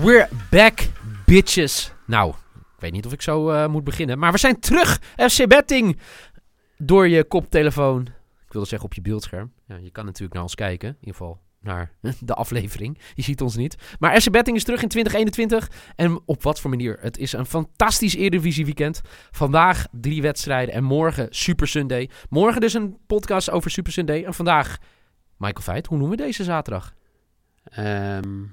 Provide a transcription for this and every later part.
We're back, bitches. Nou, ik weet niet of ik zo eh, moet beginnen. Maar we zijn terug. FC Betting. Door je koptelefoon. Ik wilde zeggen op je beeldscherm. Ja, je kan natuurlijk naar ons kijken. In ieder geval naar de aflevering. Je ziet ons niet. Maar FC Betting is terug in 2021. En op wat voor manier? Het is een fantastisch Eredivisie weekend. Vandaag drie wedstrijden en morgen Super Sunday. Morgen dus een podcast over Super Sunday. En vandaag, Michael Veit, hoe noemen we deze zaterdag? Ehm,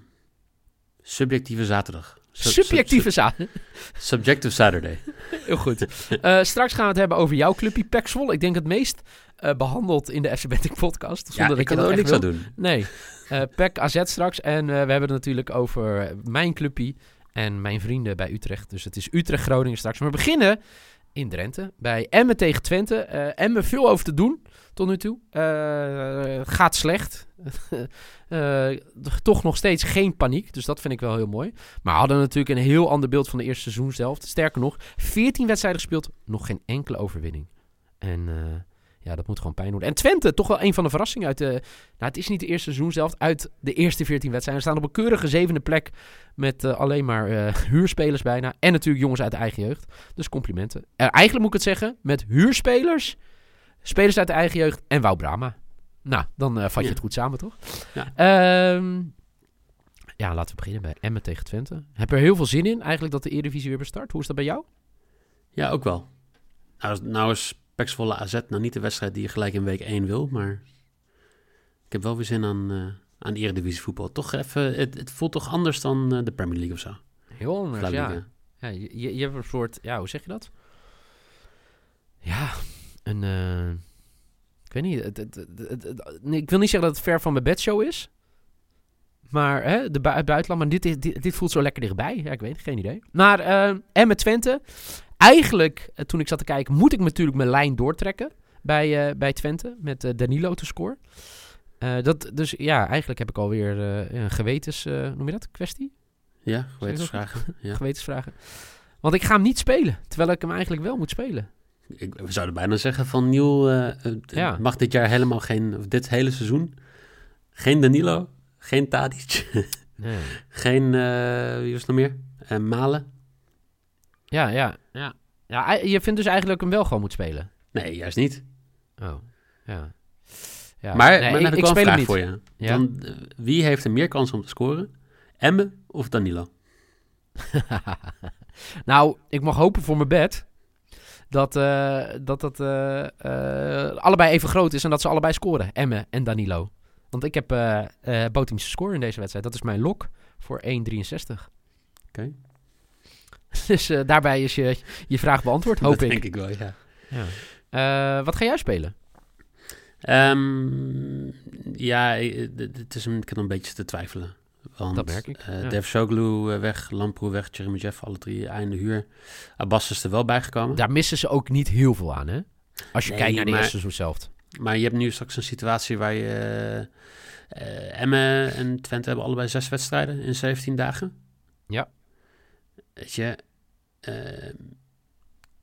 subjectieve zaterdag. Sub- Subjectieve sub- zaterdag. sub- Subjective Saturday. Heel goed. Eh, straks gaan we het hebben over jouw clubje, Pek Zwolle. Ik denk het meest eh, behandeld in de FC Betting podcast. Ja, Zonder ik dat kan je er ook niks aan doen. Nee. Eh Pek AZ straks. En we hebben het natuurlijk over mijn clubje en mijn vrienden bij Utrecht. Dus het is Utrecht-Groningen straks. Maar we beginnen in Drenthe bij Emmen tegen Twente. Emmen veel over te doen tot nu toe. Eh, gaat slecht. Eh, toch nog steeds geen paniek. Dus dat vind ik wel heel mooi. Maar hadden natuurlijk een heel ander beeld van de eerste seizoenshelft. Sterker nog, 14 wedstrijden gespeeld, nog geen enkele overwinning. En eh, ja, dat moet gewoon pijn doen. En Twente, toch wel een van de verrassingen uit de... Nou, het is niet de eerste seizoenshelft. Uit de eerste 14 wedstrijden. Ze staan op een keurige zevende plek. Met alleen maar huurspelers bijna. En natuurlijk jongens uit de eigen jeugd. Dus complimenten. Eigenlijk moet ik het zeggen, met huurspelers, spelers uit de eigen jeugd en Wou Brama. Nou, dan eh, vat je Ja. het goed samen, toch? Ja. Ehm, ja, laten we beginnen bij Emmen tegen Twente. Heb er heel veel zin in, eigenlijk, dat de Eredivisie weer bestart. Hoe is dat bij jou? Ja, ook wel. Nou, is- nou is Pek Zwolle AZ nou niet de wedstrijd die je gelijk in week 1 wil, maar ik heb wel weer zin aan, eh aan Eredivisie voetbal. Toch even, het, het voelt toch anders dan eh, de Premier League of zo. Heel anders, ja. Ja je, je je hebt een soort, ja, hoe zeg je dat? Ja, een, eh, ik weet niet, het, het, het- het- het- nee, ik wil niet zeggen dat het ver van mijn bedshow is. Maar hè, de het buitenland, maar dit, is- dit, dit voelt zo lekker dichtbij. Ja, ik weet het, geen idee. Maar eh Emmen Twente. Eigenlijk, eh, toen ik zat te kijken, moet ik natuurlijk mijn lijn doortrekken bij, eh, bij Twente. Met eh, Danilo te score. Eh, dat, dus ja, eigenlijk heb ik alweer een gewetens, noem je dat, kwestie? Ja, gewetensvragen. Ja. gewetensvragen. Want ik ga hem niet spelen, terwijl ik hem eigenlijk wel moet spelen. Ik, we zouden bijna zeggen van Niel eh, eh, Ja. mag dit jaar helemaal geen, of dit hele seizoen, geen Danilo, geen Tadic, Nee. geen, eh, wie was nog meer? Eh, Malen? Ja, ja, ja. ja. Je vindt dus eigenlijk hem wel gewoon moet spelen. Nee, juist niet. Oh, ja. ja. maar nee, maar ik, ik speel een hem niet. voor je. Ja? Dan, wie heeft er meer kans om te scoren? Emme of Danilo? nou, ik mag hopen voor mijn bed dat eh, dat, dat eh, eh, allebei even groot is en dat ze allebei scoren. Emme en Danilo. Want ik heb eh eh Botimse score in deze wedstrijd. Dat is mijn lok voor 1,63. Oké. Dus eh, daarbij is je, je vraag beantwoord, hoop dat ik. denk ik wel, ja. Ja. Eh, wat ga jij spelen? Ehm, ja, het is een, ik heb een beetje te twijfelen. Want, Dat merk ik, eh ja. Dev Soglu eh, weg, Lamproe weg, Jeremy Jeff, alle drie einde huur. Abbas is er wel bijgekomen. Daar missen ze ook niet heel veel aan, hè? Als je Nee, kijkt naar de maar- eerste seizoen zelf. Maar je hebt nu straks een situatie waar je... eh, Emmen en Twente hebben allebei zes wedstrijden in 17 dagen. Ja. Weet je...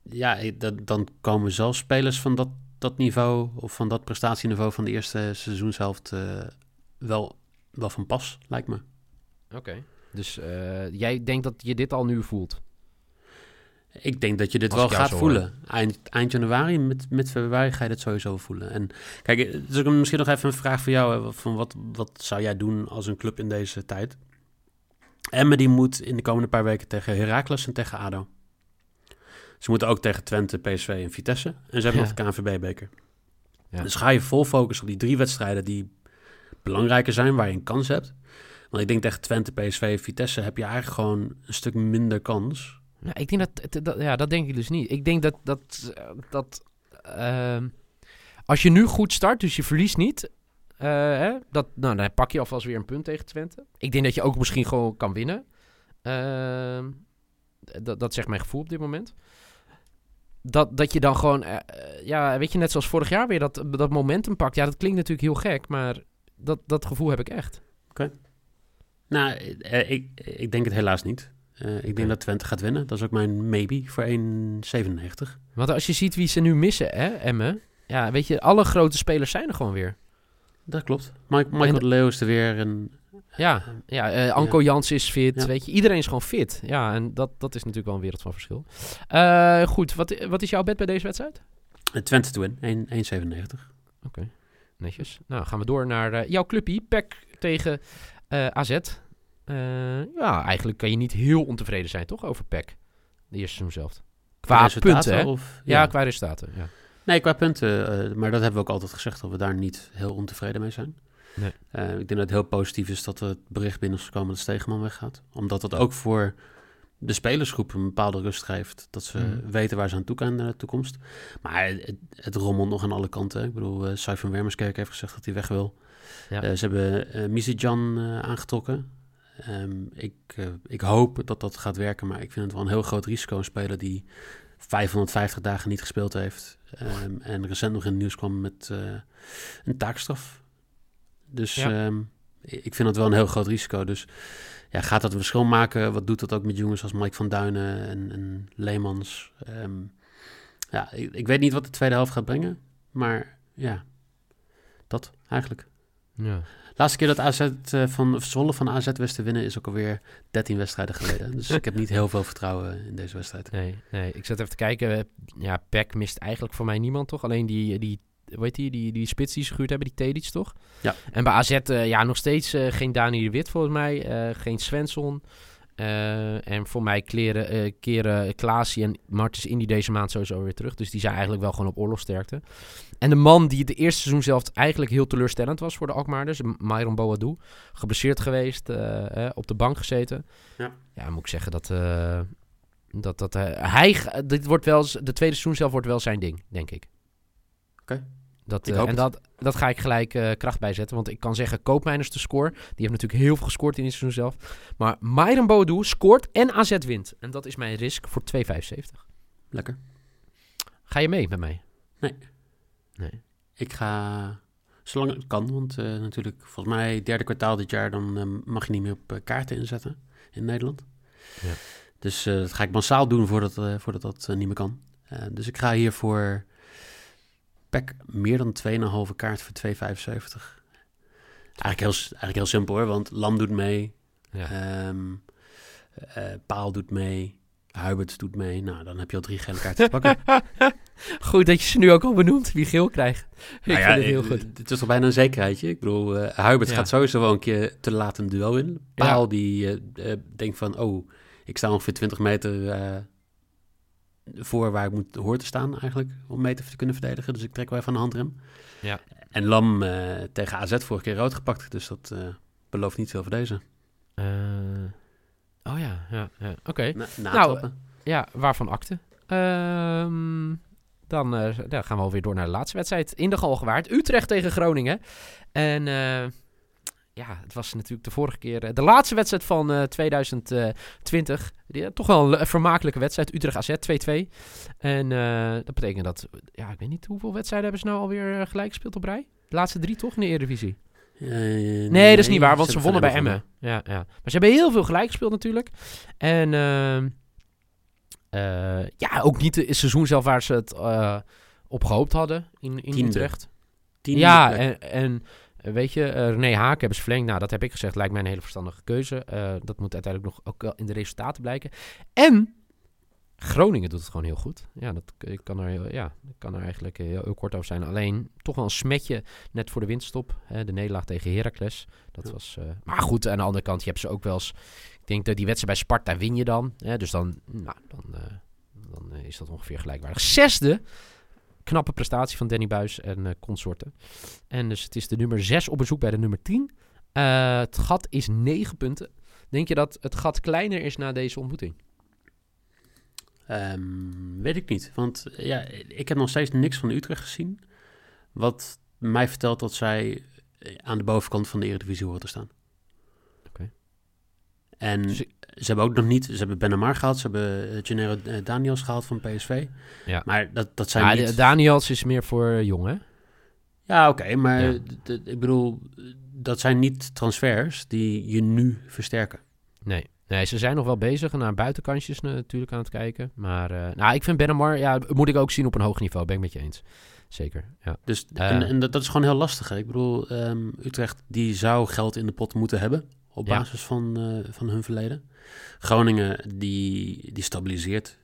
ja, dat, dan komen zelfs spelers van dat, dat niveau... of van dat prestatieniveau van de eerste seizoenshelft... wel, wel van pas, lijkt me. Oké. Dus eh, jij denkt dat je dit al nu voelt? Ik denk dat je dit Als wel gaat voelen. Eind, eind januari, met, met februari ga je dit sowieso voelen. En kijk, het is ook misschien nog even een vraag voor jou. Hè, van wat, wat zou jij doen als een club in deze tijd? Emmen die moet in de komende paar weken tegen Heracles en tegen ADO. Ze moeten ook tegen Twente, PSV en Vitesse. En ze hebben Ja. nog de KNVB-beker. Ja. Dus ga je vol focussen op die drie wedstrijden die belangrijker zijn, waar je een kans hebt. Want ik denk tegen Twente, PSV Vitesse heb je eigenlijk gewoon een stuk minder kans Nou, ik denk dat, dat, ja, dat denk ik dus niet. Ik denk dat, dat, dat ehm, als je nu goed start, dus je verliest niet, eh, hè, dat, nou, dan pak je alvast weer een punt tegen Twente. Ik denk dat je ook misschien gewoon kan winnen. Ehm, dat, dat zegt mijn gevoel op dit moment. Dat, dat je dan gewoon, eh, eh, ja, weet je, net zoals vorig jaar weer dat, dat momentum pakt. Ja, dat klinkt natuurlijk heel gek, maar dat, dat gevoel heb ik echt. Nou, eh, ik, ik denk het helaas niet. Eh, ik Oké. denk dat Twente gaat winnen. Dat is ook mijn maybe voor 1,97. Want als je ziet wie ze nu missen, hè, Emmen. Ja, weet je, alle grote spelers zijn er gewoon weer. Dat klopt. Mike, Michael En- de Leeuw is er weer. En, Ja, ja eh, Anko Jans is fit, Ja. weet je. Iedereen is gewoon fit. Ja, en dat, dat is natuurlijk wel een wereld van verschil. Goed, wat, wat is jouw bed bij deze wedstrijd? en Twente to win, 1 1,97. Netjes. Nou, gaan we door naar eh, jouw clubpie. PEC tegen eh, AZ. Eh, ja, eigenlijk kan je niet heel ontevreden zijn, toch, over PEC? De eerste seizoen zelf. Qua Resultaten punten, hè? Of, Ja, ja. qua resultaten, ja. Nee, qua punten. maar dat hebben we ook altijd gezegd dat we daar niet heel ontevreden mee zijn. Nee. Ik denk dat het heel positief is dat het bericht binnen is gekomen dat Stegeman weggaat. Omdat dat ook voor de spelersgroep een bepaalde rust geeft. Dat ze Mhm. weten waar ze aan toe kunnen in de toekomst. Maar het, het rommelt nog aan alle kanten. Ik bedoel, uh, Sai van Wermerskerk heeft gezegd dat hij weg wil. Ja. Eh, ze hebben uh, uh, aangetrokken. Um, ik, ik hoop dat dat gaat werken, maar ik vind het wel een heel groot risico. Een speler die 550 dagen niet gespeeld heeft. Um, en recent nog in het nieuws kwam met een taakstraf. Dus ja. um, ik vind het wel een heel groot risico. Dus ja, gaat dat een verschil maken? Wat doet dat ook met jongens als Mike van Duinen en, en Leemans? Um, ja, ik, ik, weet niet wat de tweede helft gaat brengen. Maar ja, dat eigenlijk. Ja. Laatste keer dat AZ uh, van Zwolle van AZ wist te winnen is ook alweer 13 wedstrijden geleden. Dus ik heb niet heel veel vertrouwen in deze wedstrijd. Nee, nee. ik zat even te kijken. Ja, Peck mist eigenlijk voor mij niemand, toch? Alleen die, die weet die, die, die spits die ze gehuurd hebben, die Tedic, toch? Ja. En bij AZ, uh, ja, nog steeds uh, geen Dani de Wit volgens mij. Uh, geen Svensson. Uh, en voor mij kleren, uh, keren Klaasie en Martens Indy deze maand sowieso weer terug. Dus die zijn eigenlijk wel gewoon op oorlogsterkte. En de man die de eerste seizoen zelf eigenlijk heel teleurstellend was voor de Alkmaarders, Myron Boadou, geblesseerd geweest, uh, eh, op de bank gezeten. Ja, ja moet ik zeggen dat, dat, dat hij, dit wordt wel, de tweede seizoen zelf wordt wel zijn ding, denk ik. Oké. Okay. Dat, uh, en dat, dat ga ik gelijk uh, kracht bijzetten. Want ik kan zeggen, Koopmeiners de score. Die heeft natuurlijk heel veel gescoord in dit seizoen zelf. Maar Myron Boadu scoort en AZ wint. En dat is mijn risk voor 2,75. Lekker. Ga je mee met mij? Nee. Nee. Ik ga, zolang het kan. Want uh, natuurlijk, volgens mij derde kwartaal dit jaar... dan mag je niet meer op kaarten inzetten in Nederland. Ja. Dus dat ga ik massaal doen voordat, voordat dat niet meer kan. dus ik ga hiervoor... Pack meer dan 2,5 kaart voor 2,75. Eigenlijk heel, eigenlijk heel simpel hoor, want Lam doet mee. Ja. Um, uh, Paal doet mee. Hubert doet mee. Nou, dan heb je al drie gele kaarten te pakken. goed dat je ze nu ook al benoemt, wie geel krijgt. Ik nou ja, vind het heel goed. Het is toch bijna een zekerheidje. Ik bedoel, uh, Hubert ja. gaat sowieso wel een keer te laat een duel in. Paal die uh, denkt van, oh, ik sta ongeveer 20 meter eh, voor waar ik moet hoor te staan eigenlijk, om mee te kunnen verdedigen. Dus ik trek wel even aan de handrem. Ja. En Lam uh, tegen AZ vorige keer rood gepakt, dus dat uh, belooft niet veel voor deze. Uh, oh ja, ja, ja. oké. Okay. Na, nou, ja, waarvan akte? Um, dan, gaan we alweer door naar de laatste wedstrijd in de Galgenwaard. Utrecht tegen Groningen. En ja, het was natuurlijk de vorige keer uh, de laatste wedstrijd van uh, 2020. Die, toch wel een vermakelijke wedstrijd. Utrecht AZ 2-2. En uh, dat betekent dat, ja, ik weet niet hoeveel wedstrijden hebben ze nou alweer uh, gelijk gespeeld op rij? De laatste drie toch in de Eredivisie? Uh, nee, nee, dat is niet waar, want ze, ze wonnen bij Emmen. Ja, ja. Maar ze hebben heel veel gelijk gespeeld natuurlijk. En uh, ja, ook niet het seizoen zelf waar ze het op gehoopt hadden in, in Tiende. Utrecht. Tiende ja, en, en weet je, uh, René Haak hebben ze verlengd. Nou, dat heb ik gezegd, lijkt mij een hele verstandige keuze. Uh, dat moet uiteindelijk nog ook in de resultaten blijken. En Groningen doet het gewoon heel goed. Ja, dat ik kan er, heel, ja, kan er eigenlijk heel, heel, kort over zijn. Alleen toch wel een smetje net voor de winststop. Hè, de nederlaag tegen Heracles. Dat ja. was, uh, maar goed, aan de andere kant, je hebt ze ook wel eens... Ik denk dat die wedstrijd bij Sparta win je dan. Hè, dus dan, nou, dan, uh, dan is dat ongeveer gelijkwaardig. Zesde knappe prestatie van Danny Buis en uh, consorten. En dus het is de nummer 6 op bezoek bij de nummer 10. Uh, het gat is 9 punten. Denk je dat het gat kleiner is na deze ontmoeting? Ehm, weet ik niet. Want ja, ik heb nog steeds niks van Utrecht gezien. Wat mij vertelt dat zij aan de bovenkant van de Eredivisie horen te staan. Oké. En Dus ze hebben ook nog niet... Ze hebben Benamar gehaald. Ze hebben eh, Gennaro eh, Daniels gehaald van PSV. Ja. Maar dat, dat zijn Ja, niet... Daniels is meer voor eh, jong, hè? Ja, oké, maar Ja. ik bedoel, dat zijn niet transfers die je nu versterken. Nee. Nee, ze zijn nog wel bezig en naar buitenkantjes natuurlijk aan het kijken. Maar nou, ik vind Benamar, ja, moet ik ook zien op een hoog niveau. Ben ik met je eens. Zeker, ja. Dus en, en dat, dat is gewoon heel lastig. Hè? Ik bedoel, ehm, Utrecht die zou geld in de pot moeten hebben op Ja. basis van, eh, van hun verleden. Groningen die, die stabiliseert,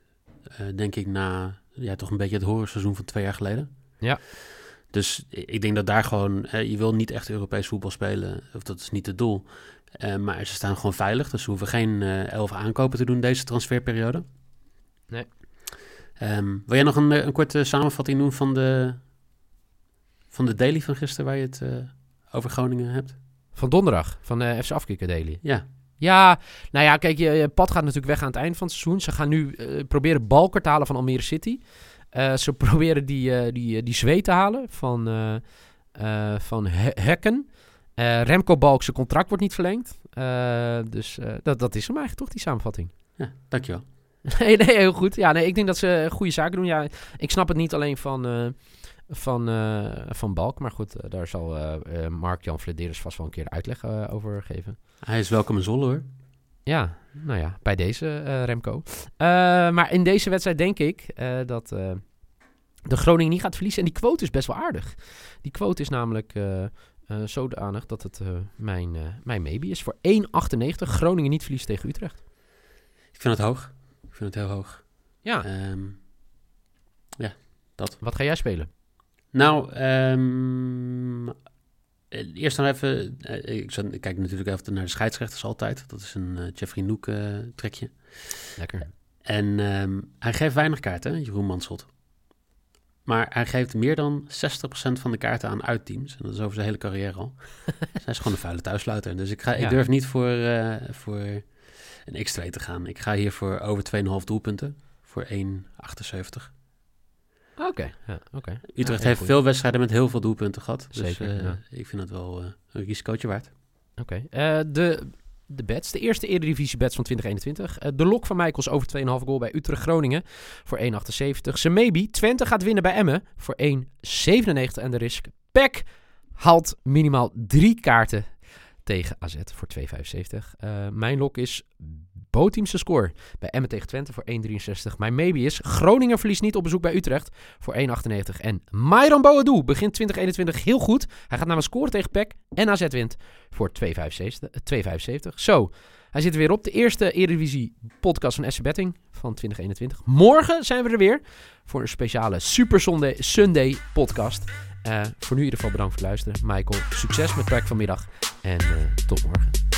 eh, denk ik, na ja, toch een beetje het horrorseizoen van twee jaar geleden. Ja. Dus ik denk dat daar gewoon, hè, je wil niet echt Europees voetbal spelen, of dat is niet het doel. Eh, maar ze staan gewoon veilig, dus ze hoeven geen elf aankopen te doen deze transferperiode. Nee. Ehm, wil jij nog een, een korte samenvatting doen van de, van de daily van gisteren waar je het over Groningen hebt? Van donderdag, van de FC Afkikken Daily. Ja, Ja, nou ja, kijk, je, je pad gaat natuurlijk weg aan het eind van het seizoen. Ze gaan nu eh, proberen Balker te halen van Almere City. Eh, ze proberen die, eh die, eh, die zweet te halen van, eh, eh, van He- Hekken. Eh, Remco Balk, zijn contract wordt niet verlengd. Eh, dus eh, dat, dat is hem eigenlijk toch, die samenvatting. ja dankjewel. Nee, nee, heel goed. Ja, nee, ik denk dat ze goede zaken doen. Ja, ik snap het niet alleen van, eh, van, eh, van Balk. Maar goed, eh, daar zal eh, Mark-Jan Flederis vast wel een keer uitleg over geven. Hij is welkom in Zolle hoor. Ja, nou ja, bij deze Remco. Maar in deze wedstrijd denk ik dat de Groningen niet gaat verliezen. En die quote is best wel aardig. Die quote is namelijk eh, zodanig dat het mijn, mijn maybe is. Voor 1,98 Groningen niet verliest tegen Utrecht. Ik vind het hoog. Ik vind het heel hoog. Ja, Ehm, wat ga jij spelen? Nou, ehm, eh, eerst dan even... eh, ik, kijk natuurlijk even naar de scheidsrechters altijd. Dat is een eh, Jeffrey Noek trekje. Lekker. En ehm, hij geeft weinig kaarten, Jeroen Manschot. Maar hij geeft meer dan 60% van de kaarten aan uitteams. En dat is over zijn hele carrière al. Dus hij is gewoon een vuile thuissluiter. Dus ik, ga, Ja. ik durf niet voor, voor een X2 te gaan. Ik ga hier voor over 2,5 doelpunten. Voor 1,78. Oké, ja, oké. Utrecht Ja, heeft veel wedstrijden met heel veel doelpunten gehad. Dus Zeker, ja. ik vind het wel eh, een risicootje waard. Oké. Eh, de, de bets. De eerste Eredivisie bets van 2021. Eh, de lok van Michaels over 2,5 goal bij Utrecht Groningen voor 1,78. Zijn maybe. Twente gaat winnen bij Emmen voor 1,97. En de risk. Peck haalt minimaal drie kaarten tegen AZ voor 2,75. Eh, mijn lok is Boteamse score bij Emmen tegen Twente voor 1,63. Mijn maybe is Groningen verliest niet op bezoek bij Utrecht voor 1,98. En Myron Boadou begint 2021 heel goed. Hij gaat namelijk scoren tegen PEC en AZ wint voor 2,75. eh, 2,75. Zo, hij zit er weer op. De eerste Eredivisie podcast van SC Betting van 2021. Morgen zijn we er weer voor een speciale Super Sunday podcast. Eh, voor nu in ieder geval bedankt voor het luisteren. Michael, succes met werk vanmiddag en eh, tot morgen.